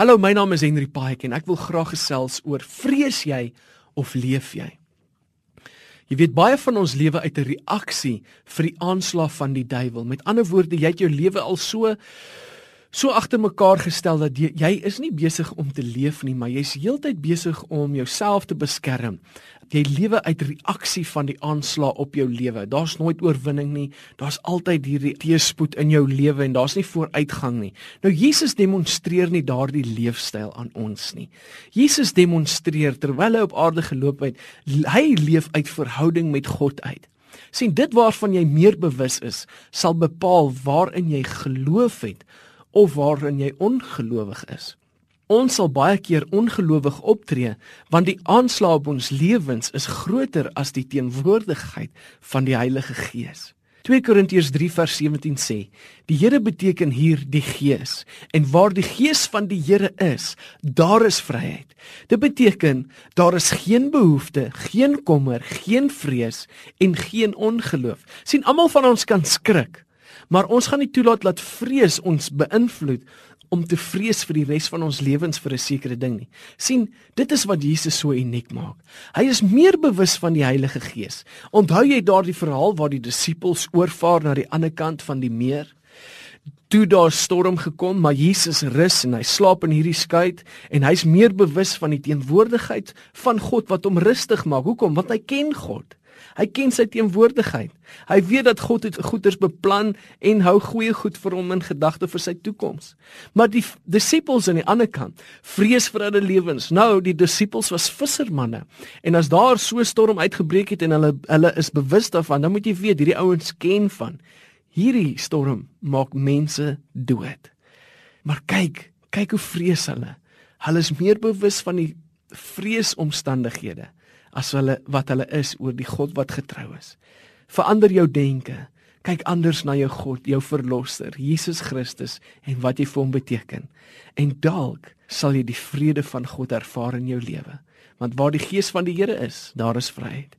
Hallo, my naam is Henry Paik en ek wil graag gesels oor vrees jy of leef jy? Jy weet baie van ons lewe uit 'n reaksie vir die aanslag van die duiwel. Met ander woorde, jy het jou lewe al so so agter mekaar gestel dat jy, jy is nie besig om te leef nie, maar jy's heeltyd besig om jouself te beskerm. Jy lewe uit reaksie van die aanslag op jou lewe. Daar's nooit oorwinning nie. Daar's altyd hierdie teëspoed in jou lewe en daar's nie vooruitgang nie. Nou Jesus demonstreer nie daardie leefstyl aan ons nie. Jesus demonstreer terwyl hy op aarde geloop het, hy leef uit verhouding met God uit. sien dit waarvan jy meer bewus is, sal bepaal waarin jy geloof het of waarin jy ongelowig is. Ons sal baie keer ongelowig optree want die aanslag op ons lewens is groter as die teenwoordigheid van die Heilige Gees. 2 Korintiërs 3 vers 17 sê: Die Here beteken hier die Gees en waar die Gees van die Here is, daar is vryheid. Dit beteken daar is geen behoefte, geen kommer, geen vrees en geen ongeloof. sien almal van ons kan skrik, maar ons gaan nie toelaat dat vrees ons beïnvloed om te vrees vir die res van ons lewens vir 'n sekere ding nie. sien, dit is wat Jesus so uniek maak. Hy is meer bewus van die Heilige Gees. Onthou jy daardie verhaal waar die disippels oorvaar na die ander kant van die meer? Toe daar storm gekom, maar Jesus rus en hy slaap in hierdie skei en hy's meer bewus van die teenwoordigheid van God wat hom rustig maak. Hoekom? Want hy ken God. Hy ken sy teenwoordigheid. Hy weet dat God het goeders beplan en hou goeie goed vir hom in gedagte vir sy toekoms. Maar die disippels aan die ander kant vrees vir hulle lewens. Nou, die disippels was vissermanne. En as daar so 'n storm uitgebreek het en hulle hulle is bewus daarvan, dan moet jy weet hierdie ouens ken van hierdie storm maak mense dood. Maar kyk, kyk hoe vrees hulle. Hulle is meer bewus van die vreesomstandighede as hulle wat hulle is oor die God wat getrou is. Verander jou denke. Kyk anders na jou God, jou verlosser, Jesus Christus en wat hy vir hom beteken. En dalk sal jy die vrede van God ervaar in jou lewe. Want waar die gees van die Here is, daar is vryheid.